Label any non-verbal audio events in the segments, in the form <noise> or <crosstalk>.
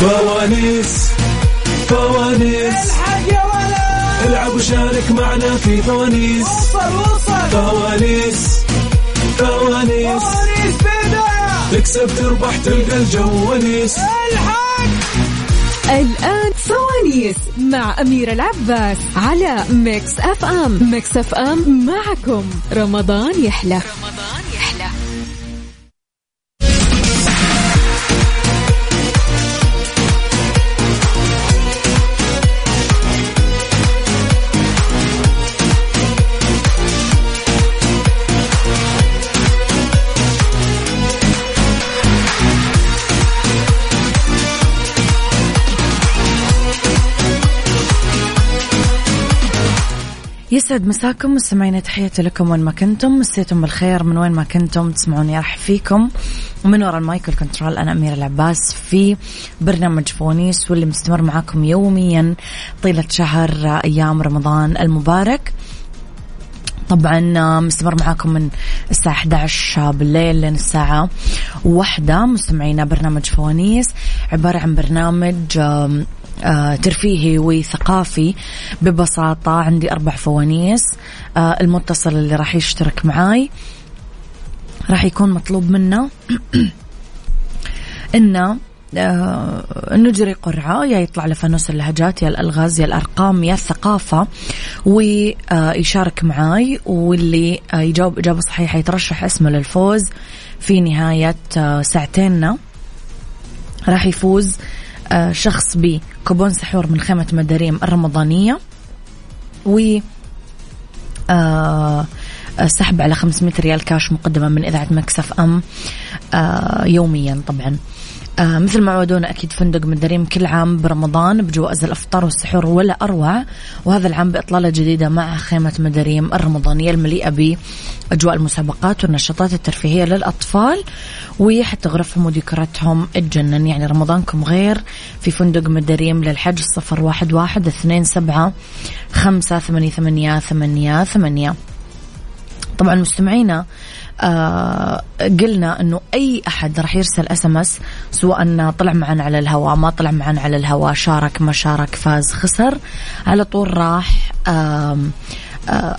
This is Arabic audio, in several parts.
فوانيس فوانيس. الحق يا ولد. العب وشارك معنا في فوانيس. وصل وصل. فوانيس فوانيس. فوانيس بداية تكسب تربح تلقى الجو ونيس. الحق. الآن فوانيس مع أميرة العباس على Mix FM. Mix FM معكم. رمضان يحلى. رمضان يسعد مساكم مستمعينا تحياتي لكم وين ما كنتم. مسيتم بالخير من وين ما كنتم تسمعوني راح فيكم. ومن وراء ال mic وال control أنا أميرة العباس في برنامج فوانيس واللي مستمر معاكم يوميا طيلة شهر أيام رمضان المبارك. طبعا مستمر معاكم من الساعة 11 بالليل لين الساعة واحدة. مستمعينا برنامج فوانيس عبارة عن برنامج آه، ترفيهي وثقافي ببساطة. عندي أربع فوانيس. آه، المتصل اللي راح يشترك معاي. راح يكون مطلوب منه <clears throat> إنه آه، نجري قرعة. يا يطلع له فانوس اللهجات يا الألغاز يا الأرقام يا الثقافة. ويشارك معاي. واللي آه، يجاوب إجابة صحيحة يترشح اسمه للفوز في نهاية آه، ساعتيننا. راح يفوز آه، شخص بكوبون سحور من خيمة مداريم الرمضانية و آه، سحب على 500 ريال كاش مقدمة من إذاعة مكسف أم آه، يوميا طبعا. آه مثل ما عودونا أكيد فندق مدريم كل عام برمضان بجوائز الأفطار والسحور ولا أروع. وهذا العام بإطلالة جديدة مع خيمة مدريم الرمضانية المليئة بأجواء المسابقات والنشاطات الترفيهية للأطفال وحتى غرفهم وديكوراتهم تجنن يعني رمضانكم غير في فندق مداريم للحج صفر واحد واحد اثنين سبعة خمسة ثمانية ثمانية ثمانية ثمانية. طبعا مستمعينا آه قلنا إنه أي أحد راح يرسل SMS سواء طلع معنا على الهواء ما طلع معنا على الهواء شارك ما شارك فاز خسر على طول راح آه،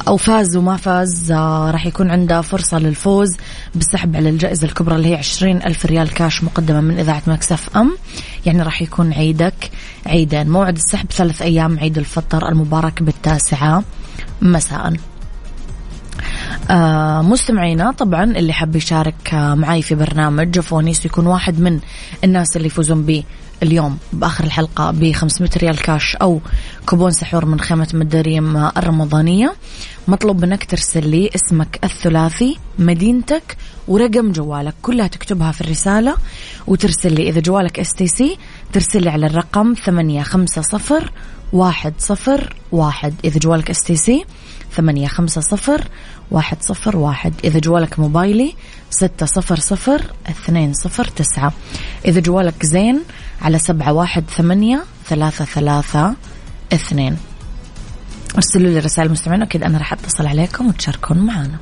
أو فاز وما فاز آه، راح يكون عنده فرصة للفوز بالسحب على الجائزة الكبرى اللي هي عشرين ألف ريال كاش مقدمة من إذاعة Mix FM يعني راح يكون عيدك عيدين. موعد السحب ثلاث أيام عيد الفطر المبارك بالتاسعة. مساءً. آه مستمعينا طبعا اللي حاب يشارك آه معي في برنامج فوانيس يكون واحد من الناس اللي يفوزون به اليوم بآخر الحلقة ب 500 ريال كاش أو كوبون سحور من خيمة مداريم آه، الرمضانية. مطلوب منك ترسل لي اسمك الثلاثي مدينتك ورقم جوالك. كلها تكتبها في الرسالة. وترسل لي إذا جوالك STC ترسل لي على الرقم 850 واحد صفر واحد. إذا جوالك STC ثمانية خمسة صفر واحد صفر واحد. إذا جوالك موبايلي ستة صفر صفر اثنين صفر تسعة. إذا جوالك زين على سبعة واحد ثمانية ثلاثة ثلاثة اثنين. ارسلوا لي رسائل مستمعين أكيد أنا راح أتصل عليكم وتشاركون معنا.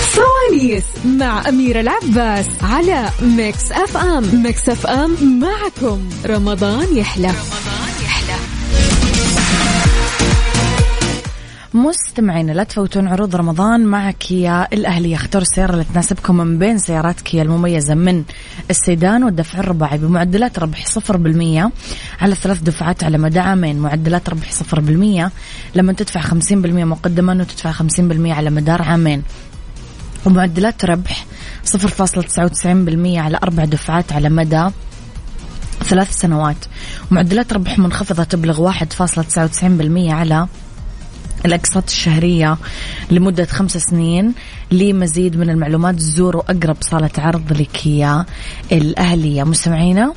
فوانيس مع أميرة العباس على Mix FM. Mix FM معكم. رمضان يحلى. رمضان مستمعينا لا تفوتون عروض رمضان مع كيا الأهلية اختاروا السيارة اللي تناسبكم من بين سيارات كيا المميزة من السيدان والدفع الرباعي بمعدلات ربح صفر بالمية على ثلاث دفعات على مدى عامين معدلات ربح صفر بالمية لما تدفع خمسين بالمية مقدما وتدفع خمسين بالمية على مدار عامين. ومعدلات ربح صفر فاصلة تسعة وتسعين بالمية على أربع دفعات على مدى ثلاث سنوات. معدلات ربح منخفضة تبلغ واحد فاصلة تسعة وتسعين بالمية على الأقساط الشهرية لمدة خمس سنين لمزيد من المعلومات. زوروا أقرب صالة عرض لكيا الأهلية. مستمعينا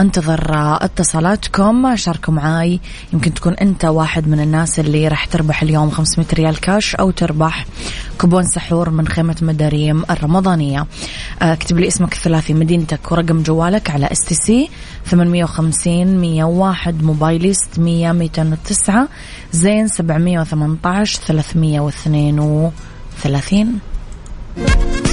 انتظر آه اتصالاتكم. شاركوا معاي. يمكن تكون انت واحد من الناس اللي راح تربح اليوم 500 ريال كاش أو تربح كوبون سحور من خيمة مداريم الرمضانية. آه اكتب لي اسمك الثلاثي مدينتك ورقم جوالك على STC 850 101 موبايلي 600 209 زين 718 332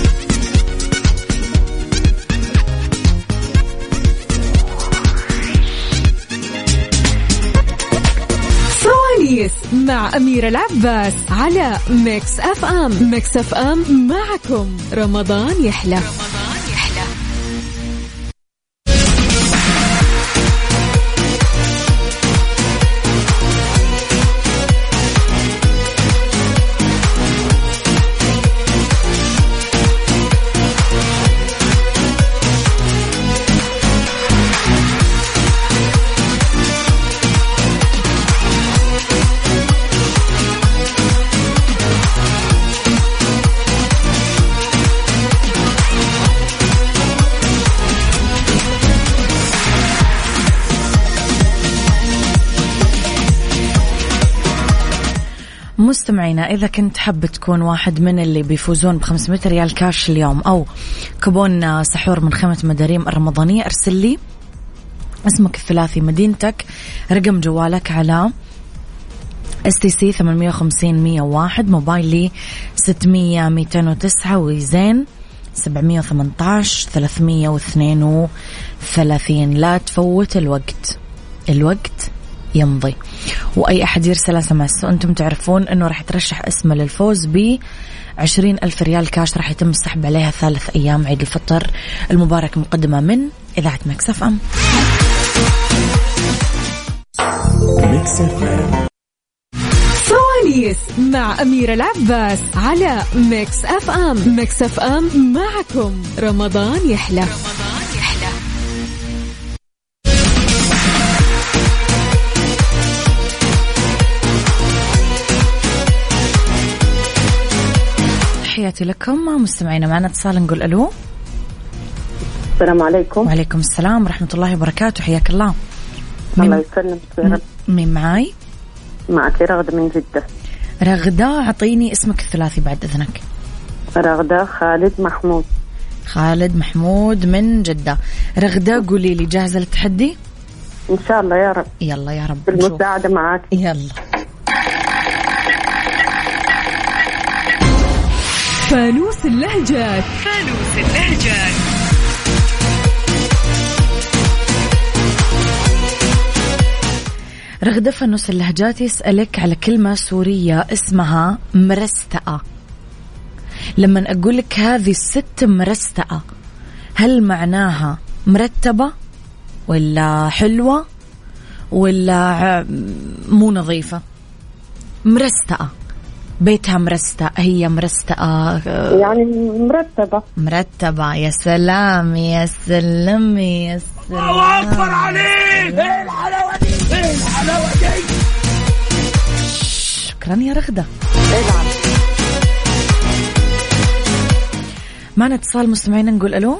مع أميرة العباس على Mix FM. Mix FM معكم. رمضان يحلى. مستمعينا إذا كنت حاب تكون واحد من اللي بيفوزون ب 500 ريال كاش اليوم أو كوبون سحور من خيمة مداريم الرمضانية أرسل لي اسمك الثلاثي مدينتك رقم جوالك على STC 850 101 موبايلي 600 209 وزين 718 332 لا تفوت الوقت. الوقت يمضي. وأي أحد يرسل SMS وأنتم تعرفون أنه راح ترشح اسمه للفوز ب عشرين ألف ريال كاش راح يتم السحب عليها ثالث أيام عيد الفطر المبارك مقدمة من إذاعة Mix FM. Mix FM. فوانيس مع أميرة العباس على Mix FM. Mix FM معكم. رمضان يحلى. تحياتي لكم. مستمعينا معنا اتصال نقول ألو. السلام عليكم. وعليكم السلام ورحمة الله وبركاته. حياك الله. الله مين, يسلمك يا رب. مين معاي؟ معك رغدة من جدة. رغدة أعطيني اسمك الثلاثي بعد إذنك. رغدة خالد محمود. خالد محمود من جدة. رغدة قولي لي جاهزة للتحدي؟ إن شاء الله يا رب. يلا يا رب بالمساعدة معك يلا. فانوس اللهجات رغدة فانوس اللهجات يسألك على كلمة سورية اسمها مرستقة لما أقول لك هذه الست مرستقة هل معناها مرتبة ولا حلوة ولا مو نظيفة؟ مرستقة بيتها مرستق هي مرستقة آه، يعني مرتبة. مرتبة. يا سلام يا سلام يا سلام. الله أكبر عليك! إيه الحلاوة دي؟ إيه الحلاوة دي؟ شكرا يا رغدة. العب. معنا اتصال مستمعين نقول ألو؟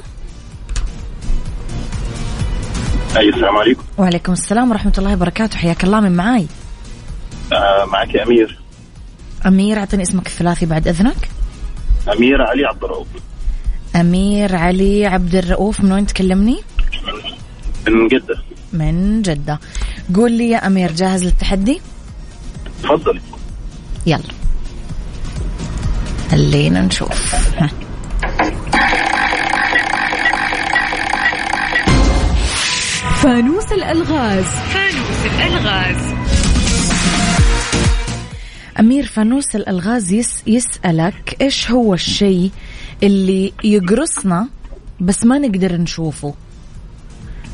أي السلام عليكم. وعليكم السلام ورحمة الله وبركاته. حياك الله من معاي. آه معك أمير. أمير أعطيني اسمك الثلاثي بعد إذنك. أمير علي عبد الرؤوف. أمير علي عبد الرؤوف من وين تكلمني؟ من جدة. من جدة. قول لي يا أمير جاهز للتحدي؟ تفضلي يلا. خلينا نشوف. ها. فانوس الألغاز. أمير فانوس الألغاز يس يسألك إيش هو الشيء اللي يقرصنا بس ما نقدر نشوفه؟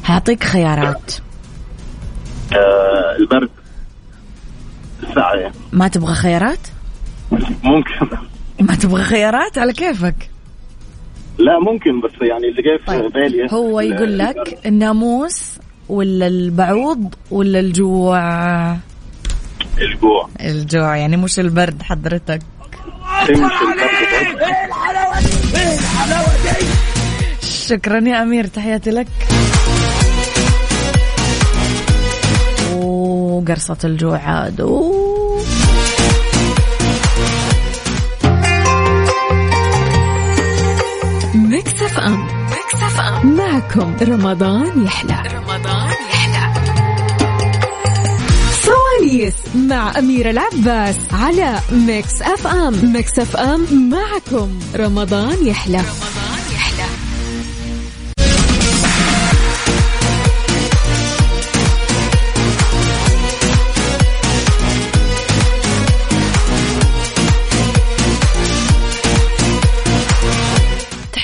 هعطيك خيارات. آه البرد. الساعة. يعني ما تبغى خيارات؟ ممكن. ما تبغى خيارات؟ على كيفك. لا ممكن بس يعني اللي جاي في طيب بالي. هو يقول. لك الناموس ولا البعوض ولا الجوع؟ الجوع. الجوع يعني مش البرد حضرتك. تمشي البرد برضه. شكرا يا أمير تحياتي لك. وقرصة الجوع عاد. ميكس أف أم. Mix FM. معكم رمضان يحلى. فوانيس مع أميرة العباس على Mix FM. Mix FM معكم. رمضان يحلى. رمضان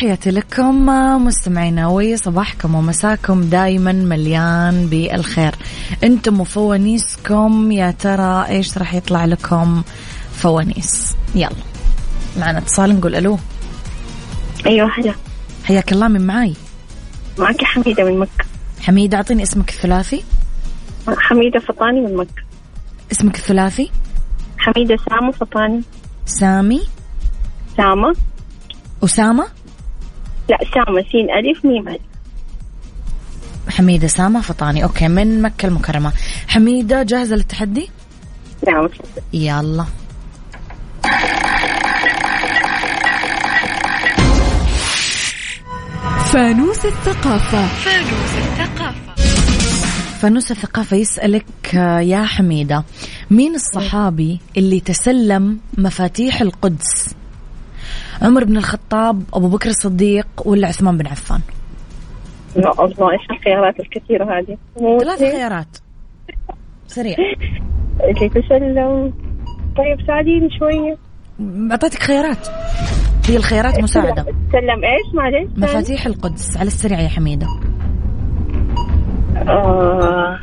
تحياتي لكم مستمعينا وصباحكم ومساكم دايما مليان بالخير. أنتم وفوانيسكم يا ترى إيش راح يطلع لكم فوانيس؟ يلا معنا اتصال نقول ألو. أيوه هلا. حياك الله من معاي؟ معك حميدة من مكة. حميدة أعطيني اسمك الثلاثي. حميدة فطاني من مكة. اسمك الثلاثي؟ حميدة سامة فطاني. سامي. سامة. أسامة لا سامة سين ألف ميم ألف حميدة سامة فطاني. أوكي من مكة المكرمة. حميدة جاهزة للتحدي؟ نعم. يلا. فانوس الثقافة. فانوس الثقافة يسألك آه، يا حميدة مين الصحابي اللي تسلم مفاتيح القدس؟ عمر بن الخطاب أبو بكر الصديق ولا عثمان بن عفان؟ لا الله إيش الخيارات الكثيرة هذه. ثلاث خيارات. سريع. اللي تسلم طيب ساعديني شوية أعطيتك خيارات. هي الخيارات مساعدة. تسلم إيش؟ معلش مفاتيح القدس. على السريع يا حميدة. آه.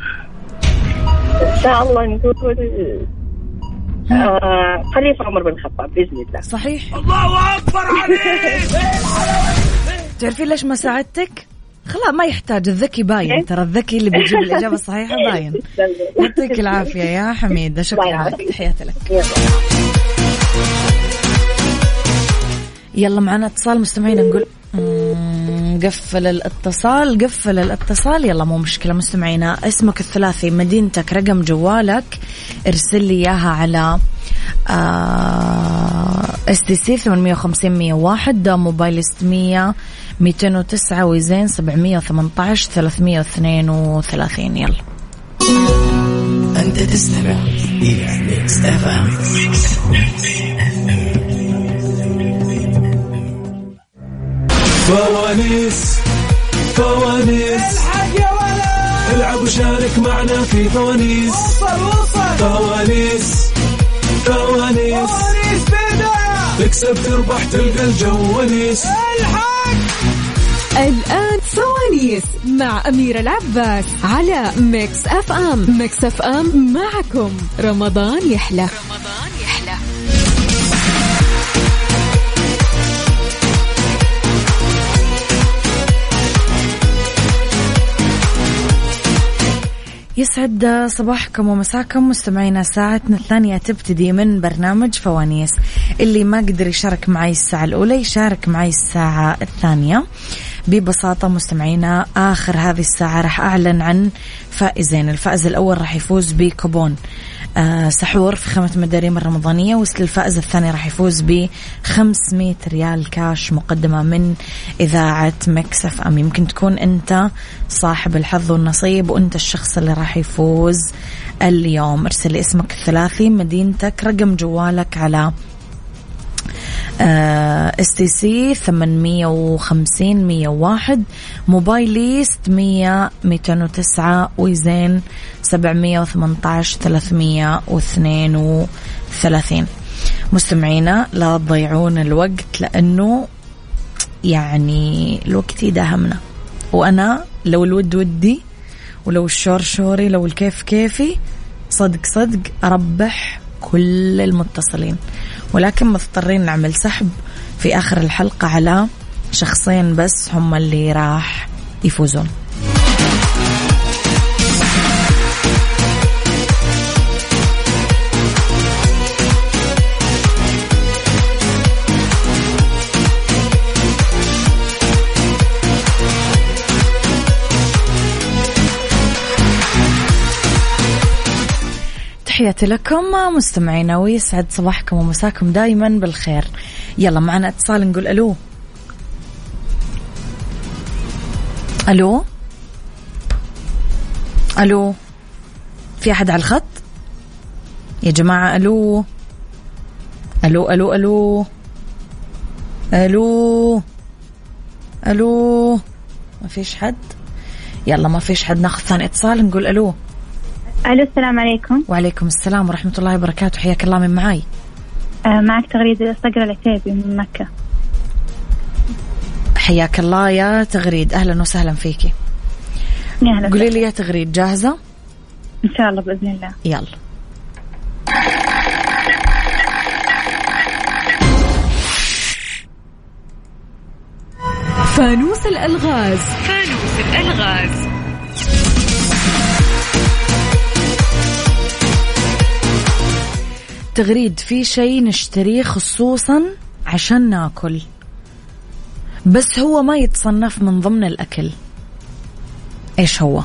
إن شاء الله نقول آه. خليفة عمر بن الخطاب بإذن الله. صحيح. الله أكبر عليك! تعرفين ليش ما ساعدتك؟ خلاص ما يحتاج. الذكي باين. ترى الذكي اللي بيجيب الإجابة الصحيحة باين. يعطيك العافية يا حميدة. شكرا. لك تحياتي لك. يلا معنا اتصال مستمعين نقول مم، قفل الاتصال قفل الاتصال. يلا مو مشكلة مستمعينا. اسمك الثلاثي مدينتك رقم جوالك. ارسل لي إياها على STC 850 101 موبايلي 600 209 وزين 718 332 يلا. أنت تستمع إلى Mix FM فوانيس فوانيس. الحق يا ولد العب وشارك معنا في فوانيس. وصل وصل. فوانيس فوانيس. فوانيس بداية تكسب تربح تلقى الجو ونيس. الحق. الآن فوانيس مع أميرة العباس على Mix FM. Mix FM معكم. رمضان يحلى رمضان يحلى. يسعد صباحكم ومساكم. مستمعينا ساعتنا الثانية تبتدي من برنامج فوانيس. اللي ما قدر يشارك معي الساعة الأولى يشارك معي الساعة الثانية. ببساطة مستمعينا آخر هذه الساعة راح أعلن عن فائزين. الفائز الأول راح يفوز بكوبون. سحور في خيمة مداريم الرمضانية. الفائز الثاني راح يفوز ب 500 ريال كاش مقدمة من إذاعة Mix FM. يمكن تكون أنت صاحب الحظ والنصيب وأنت الشخص اللي راح يفوز اليوم. ارسل لي اسمك الثلاثي مدينتك رقم جوالك على STC 850 101 موبايلي 600 209 وزين 718 332 مستمعينا لا تضيعون الوقت لأنه يعني الوقت يداهمنا. وأنا لو الود ودي ولو الشور شوري لو الكيف كيفي صدق صدق أربح كل المتصلين. ولكن مضطرين نعمل سحب في آخر الحلقة على شخصين بس هم اللي راح يفوزون. تحياتي لكم مستمعينا ويسعد صباحكم ومساكم دايما بالخير. يلا معنا اتصال نقول ألو. ألو؟ ألو؟ في أحد على الخط؟ يا جماعة ألو؟ ألو ألو ألو؟ ألو؟ ألو؟ ما فيش حد؟ يلا ما فيش حد ناخذ ثاني اتصال نقول ألو. ألو السلام عليكم. وعليكم السلام ورحمة الله وبركاته. حياك الله من معاي؟ آه معك تغريدة صقر العتيبي من مكة. حياك الله يا تغريد. أهلا وسهلا فيكي يا هلا قولي لي يا تغريد جاهزة؟ إن شاء الله بإذن الله. يلا. فانوس الألغاز. تغريد في شيء نشتريه خصوصا عشان ناكل. بس هو ما يتصنف من ضمن الأكل. إيش هو؟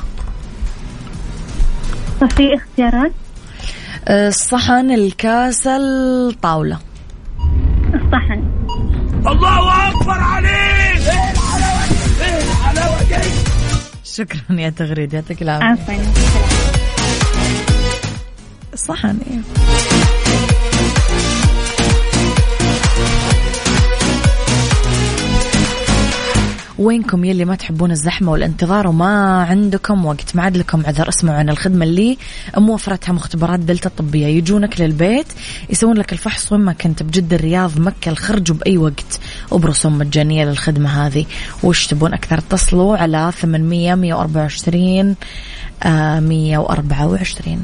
في اختيارات؟ الصحن الكاسة الطاولة الصحن. شكرا يا تغريد يعطيك العافية. عفوا الصحن إيه. وينكم يلي ما تحبون الزحمة والانتظار وما عندكم وقت؟ ما عاد لكم عذر. اسمعوا عن الخدمة اللي موفرتها مختبرات دلتا الطبية. يجونك للبيت يسوون لك الفحص وين ما كنت بجدة الرياض مكة الخرج بأي وقت. وبرسوم مجانية للخدمة هذه. وش تبون أكثر؟ اتصلوا على 800 124 آه 124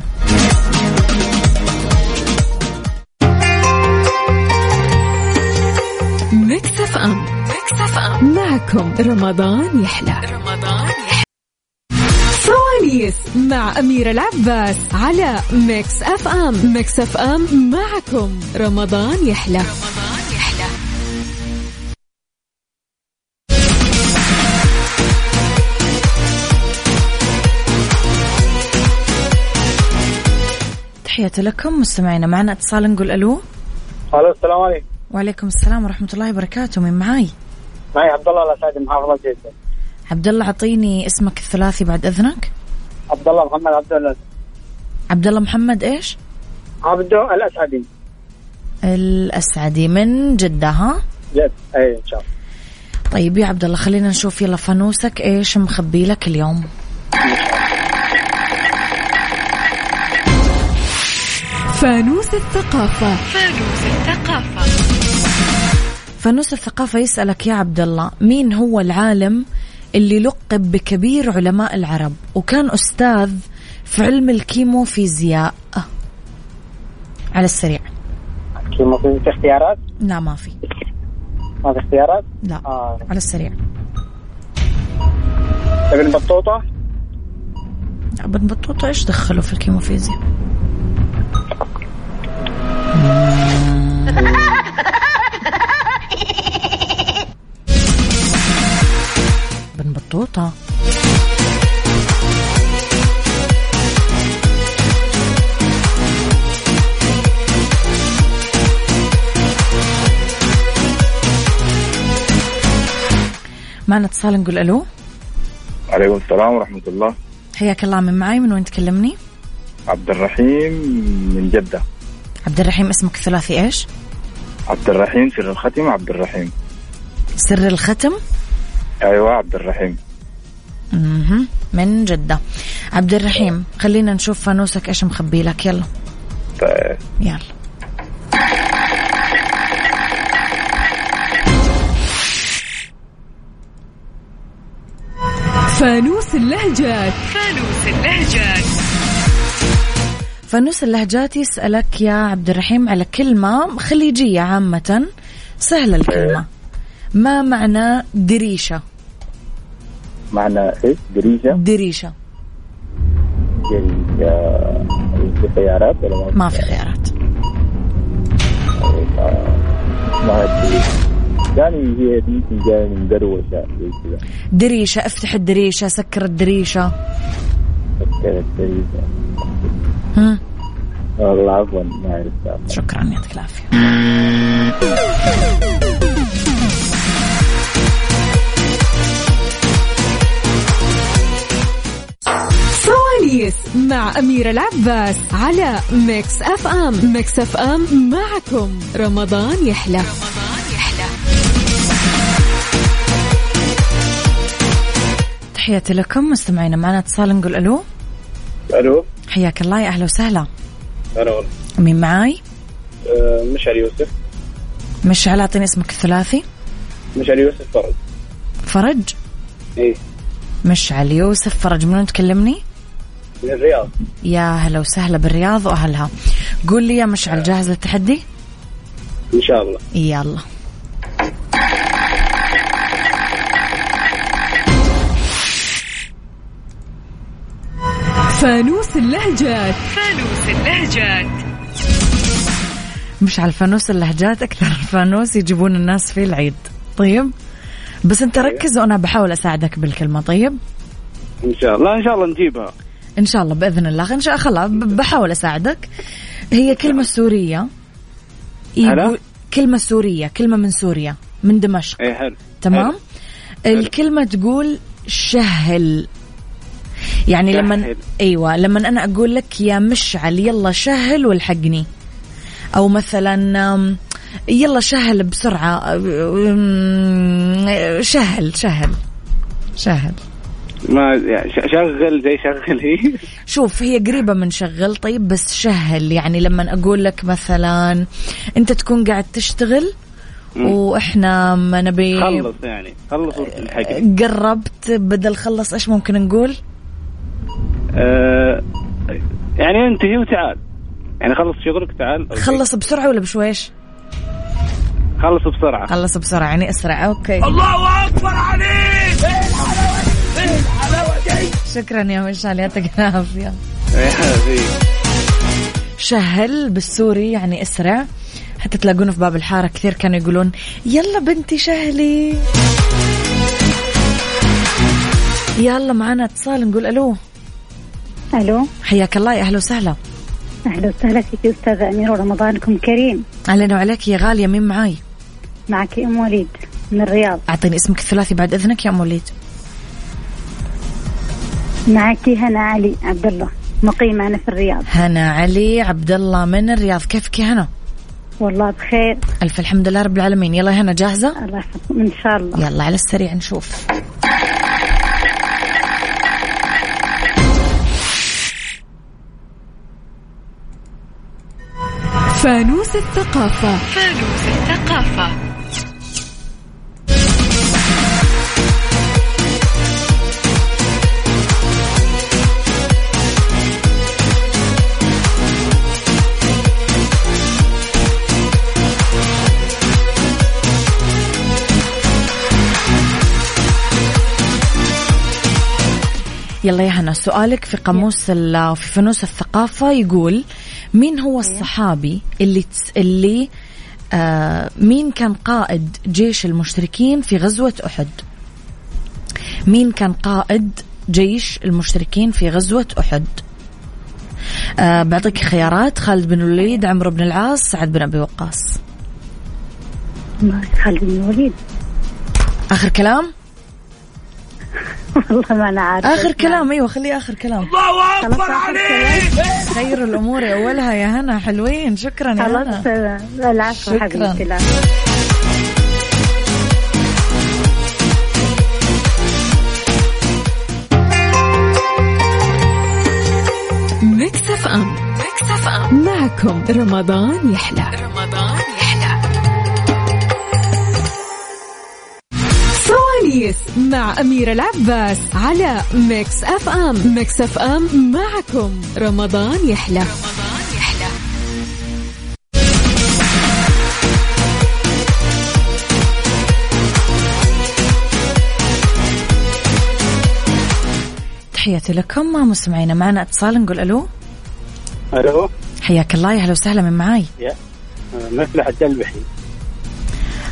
ام معكم رمضان يحلى. رمضان يحلى. مع أميرة العباس على Mix FM. Mix FM معكم رمضان يحلى. رمضان يحلى تحياتي لكم مستمعينا معنا اتصال نقول ألو. ألو السلام عليكم. وعليكم السلام ورحمة الله وبركاته من معاي؟ معي عبد الله الاسعدي محافظة جدة. عبد الله أعطيني اسمك الثلاثي بعد إذنك. عبد الله محمد عبد الله. عبد الله محمد إيش؟ عبده الأسعدي. الأسعدي من جدة ها؟ جد أي إن شاء الله. طيب يا عبد الله خلينا نشوف يلا فانوسك إيش مخبي لك اليوم؟ فانوس الثقافة. فانوس الثقافة. يسألك يا عبد الله مين هو العالم اللي لقب بكبير علماء العرب؟ وكان أستاذ في علم الكيموفيزياء. على السريع. كيف في اختيارات؟ لا ما في. ما في اختيارات؟ لا آه. على السريع. ابن بطوطة؟ ابن بطوطة إيش دخله في الكيموفيزياء؟ <laughs> ابن بطوطة معنا اتصال نقول ألو عليكم السلام ورحمة الله حياك الله من معاي من وين تكلمني؟ عبد الرحيم من جدة عبد الرحيم اسمك الثلاثي إيش؟ عبد الرحيم سر الختم عبد الرحيم سر الختم أيوة عبد الرحيم. من جدة. عبد الرحيم خلينا نشوف فانوسك إيش مخبي لك يلا. طيب. يلا. فانوس اللهجات. فانوس اللهجات. يسألك يا عبد الرحيم على كلمة خليجية عامة. سهلة الكلمة. ما معنى دريشة؟ معنى إيش دريجة. دريشة دريجة. في خيارات ولا ما في خيارات؟ ما أدري يعني هي دي جاية من كذا دريشة افتح الدريشة سكر الدريشة فكرت دريجة هم. والله عفوا ما عرفتها. شكرا يعطيك العافية. فوانيس مع أميرة العباس على Mix FM. Mix FM معكم. رمضان يحلى. تحياتي لكم مستمعينا معنا اتصال نقول ألو. ألو. حياك الله يا أهلا وسهلا. أنا والله. مين معاي؟ آه، مشعل يوسف. مشعل أعطيني اسمك الثلاثي. مشعل يوسف فرد فرج؟ إيه. مشعل يوسف فرج من وين تكلمني؟ من الرياض. يا هلا وسهلا بالرياض وأهلها. قول لي يا مشعل جاهز للتحدي؟ إن شاء الله. يلا. فانوس اللهجات. فانوس اللهجات. مش على الفانوس اللهجات أكثر <laughs> فانوس يجيبون الناس فيه العيد. طيب بس أنت ركز وأنا بحاول أساعدك بالكلمة. طيب. إن شاء الله. إن شاء الله نجيبها. إن شاء الله بإذن الله. إن شاء الله خلاص بحاول أساعدك. هي كلمة سورية؟ يقول كلمة سورية كلمة من سوريا من دمشق. إيه حلو تمام؟ حلو. الكلمة تقول شهل. يعني لما شهل. أيوه لما أنا أقول لك يا مشعل يلا شهل والحقني. أو مثلا يلا شهل بسرعة. شهل شهل شهل. ما يعني شغل زي شغل هي <laughs> شوف هي قريبة من شغل طيب بس شهل. يعني لما أقول لك مثلا أنت تكون قاعد تشتغل وإحنا ما نبي خلص يعني خلص الحق قربت بدل خلص إيش ممكن نقول؟ آه يعني انتهي وتعال. يعني خلص شغلك تعال. okay. خلص بسرعة ولا بشويش؟ خلص بسرعة. خلص بسرعة يعني أسرع. okay. الله أكبر عليك! شكرا يا مشعل يعطيك العافية إيه، هذه. شهل بالسوري يعني أسرع. حتى تلاقونه في باب الحارة كثير كانوا يقولون يلا بنتي شهلي. يلا معنا اتصال نقول ألو. ألو. حياك الله يا أهلا وسهلا. أهلا وسهلا فيك أستاذة أميرة ورمضانكم كريم. أهلا وعليك يا غالية مين معاي؟ معك أم وليد من الرياض. أعطيني اسمك الثلاثي بعد إذنك يا أم وليد. معك هنا علي عبد الله مقيمه أنا في الرياض. هنا علي عبد الله من الرياض كيفك يا هنا؟ والله بخير. ألف الحمد لله رب العالمين. يلا يا هنا جاهزة؟ الله يحفظكم إن شاء الله. يلا على السريع نشوف. فانوس الثقافة. فانوس الثقافة. يلا يا هنا. سؤالك في قاموس في فانوس الثقافة يقول مين هو الصحابي اللي تس اللي آه مين كان قائد جيش المشركين في غزوة أحد؟ مين كان قائد جيش المشركين في غزوة أحد؟ آه بعطيك خيارات. خالد بن الوليد عمرو بن العاص سعد بن أبي وقاص. خالد بن الوليد. آخر كلام. والله ما أنا عارفة آخر كلام أيوة خليه آخر كلام. الله خلاص اكبر آخر عليك! كلام. خير الأمور أولها يا هنا. حلوين شكرا يا هنا. خلاص آه، العفو شكراً. حبيبتي لا. Mix FM. Mix FM. معكم رمضان يحلى. رمضان فوانيس مع أميرة العباس على Mix FM Mix FM معكم. رمضان يحلى رمضان يحلى. تحياتي لكم. مستمعينا معنا اتصال نقول ألو. ألو. حياك الله. يا أهلا وسهلا. من معاي؟ يا. مفلح الدلبحي.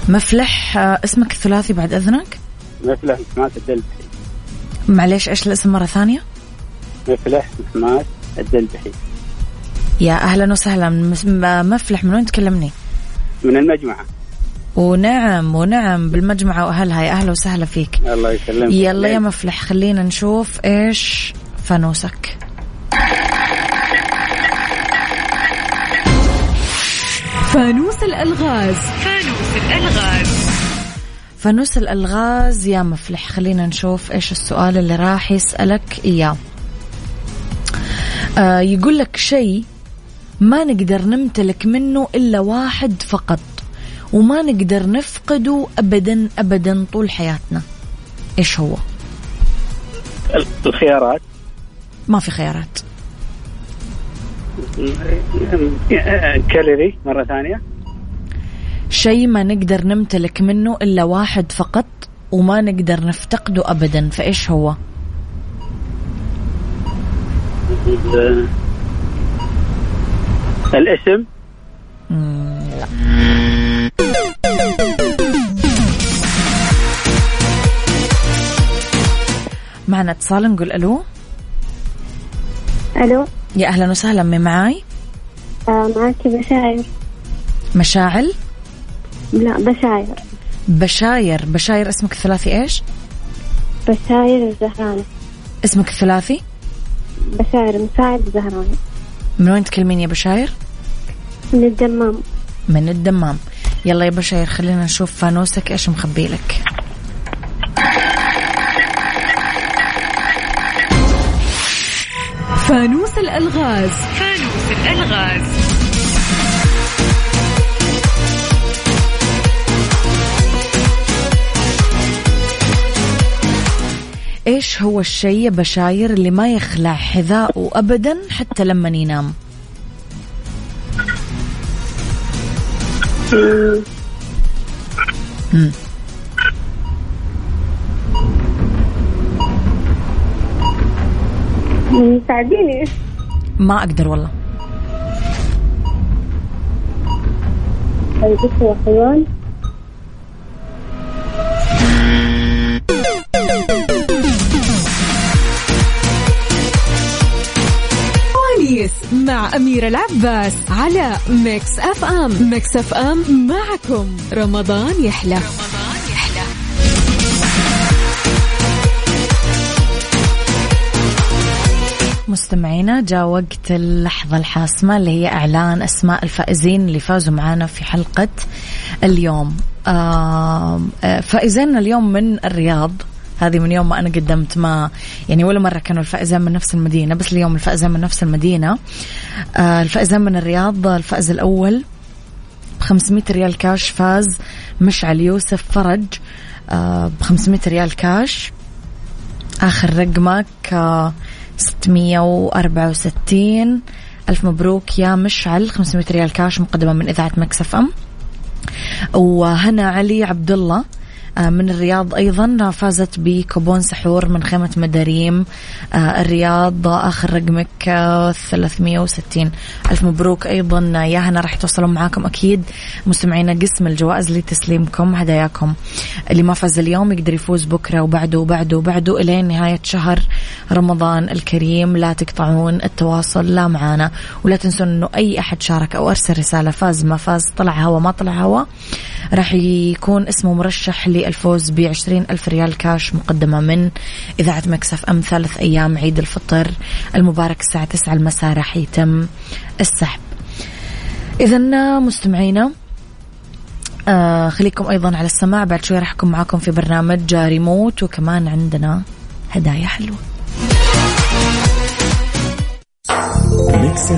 مفلح. آه، اسمك الثلاثي بعد أذنك؟ مفلح محماد الدلبحي معليش إيش الاسم مرة ثانية؟ مفلح محماد الدلبحي يا أهلا وسهلا. مفلح من وين تكلمني؟ من المجمعة ونعم ونعم بالمجمعة وأهلها. يا أهلا وسهلا فيك. الله يسلمك. يلا يا مفلح خلينا نشوف إيش فانوسك. فانوس الألغاز. فانوس الألغاز. فانوس الألغاز يا مفلح خلينا نشوف إيش السؤال اللي راح يسألك إياه. آه يقول لك شيء ما نقدر نمتلك منه إلا واحد فقط وما نقدر نفقده أبدا أبدا طول حياتنا. إيش هو؟ الخيارات. ما في خيارات. كالوري مرة ثانية. شيء ما نقدر نمتلك منه إلا واحد فقط وما نقدر نفتقده أبدا فإيش هو؟ الاسم؟ لا. معنا اتصال نقول ألو. ألو. يا أهلا وسهلا من معاي؟ آه معاكي بشاير مشاعل؟ لا بشاير. بشاير. بشاير اسمك الثلاثي إيش؟ بشاير الزهراني. اسمك الثلاثي؟ بشاير مساعد الزهراني. من وين تكلمين يا بشاير؟ من الدمام. من الدمام. يلا يا بشاير خلينا نشوف فانوسك إيش مخبي لك. فانوس الألغاز. فانوس الألغاز. إيش هو الشيء يا بشاير اللي ما يخلع حذاءه ابدا حتى لما ينام؟ مم. ساعديني ما أقدر والله. طيب حيوان مع أميرة العباس على Mix FM. Mix FM معكم. رمضان يحلى. رمضان يحلى مستمعينا جاء وقت اللحظة الحاسمة اللي هي إعلان أسماء الفائزين اللي فازوا معنا في حلقة اليوم. آه فائزين اليوم من الرياض. هذه من يوم ما أنا قدمت ما يعني ولا مرة كانوا الفائزين من نفس المدينة بس اليوم الفائزين من نفس المدينة. آه الفائزين من الرياض الفائز الأول ب 500 ريال كاش فاز مشعل يوسف فرج آه ب 500 ريال كاش. آخر رقمك آه 664 ألف مبروك يا مشعل 500 ريال كاش مقدمة من إذاعة مكسف أم. وهنا علي عبد الله آه، من الرياض أيضا فازت بكوبون سحور من خيمة مداريم. آه، الرياض آخر رقمك آه، 360 ألف مبروك أيضا. يا هنا راح توصلون معاكم أكيد. مستمعينا قسم الجوائز لتسليمكم هداياكم. اللي ما فاز اليوم يقدر يفوز بكرة وبعده وبعده وبعده إلين نهاية شهر رمضان الكريم. لا تقطعون التواصل لا معانا. ولا تنسون أنه أي أحد شارك أو أرسل رسالة فاز ما فاز طلع هوا ما طلع هوا راح يكون اسمه مرشح للفوز بعشرين ألف ريال كاش مقدمة من إذاعة Mix FM ثالث أيام عيد الفطر المبارك الساعة 9 المساء راح يتم السحب. إذا مستمعينا آه خليكم أيضا على السماع بعد شوي راح أكون معاكم في برنامج ريموت وكمان عندنا هدايا ميكس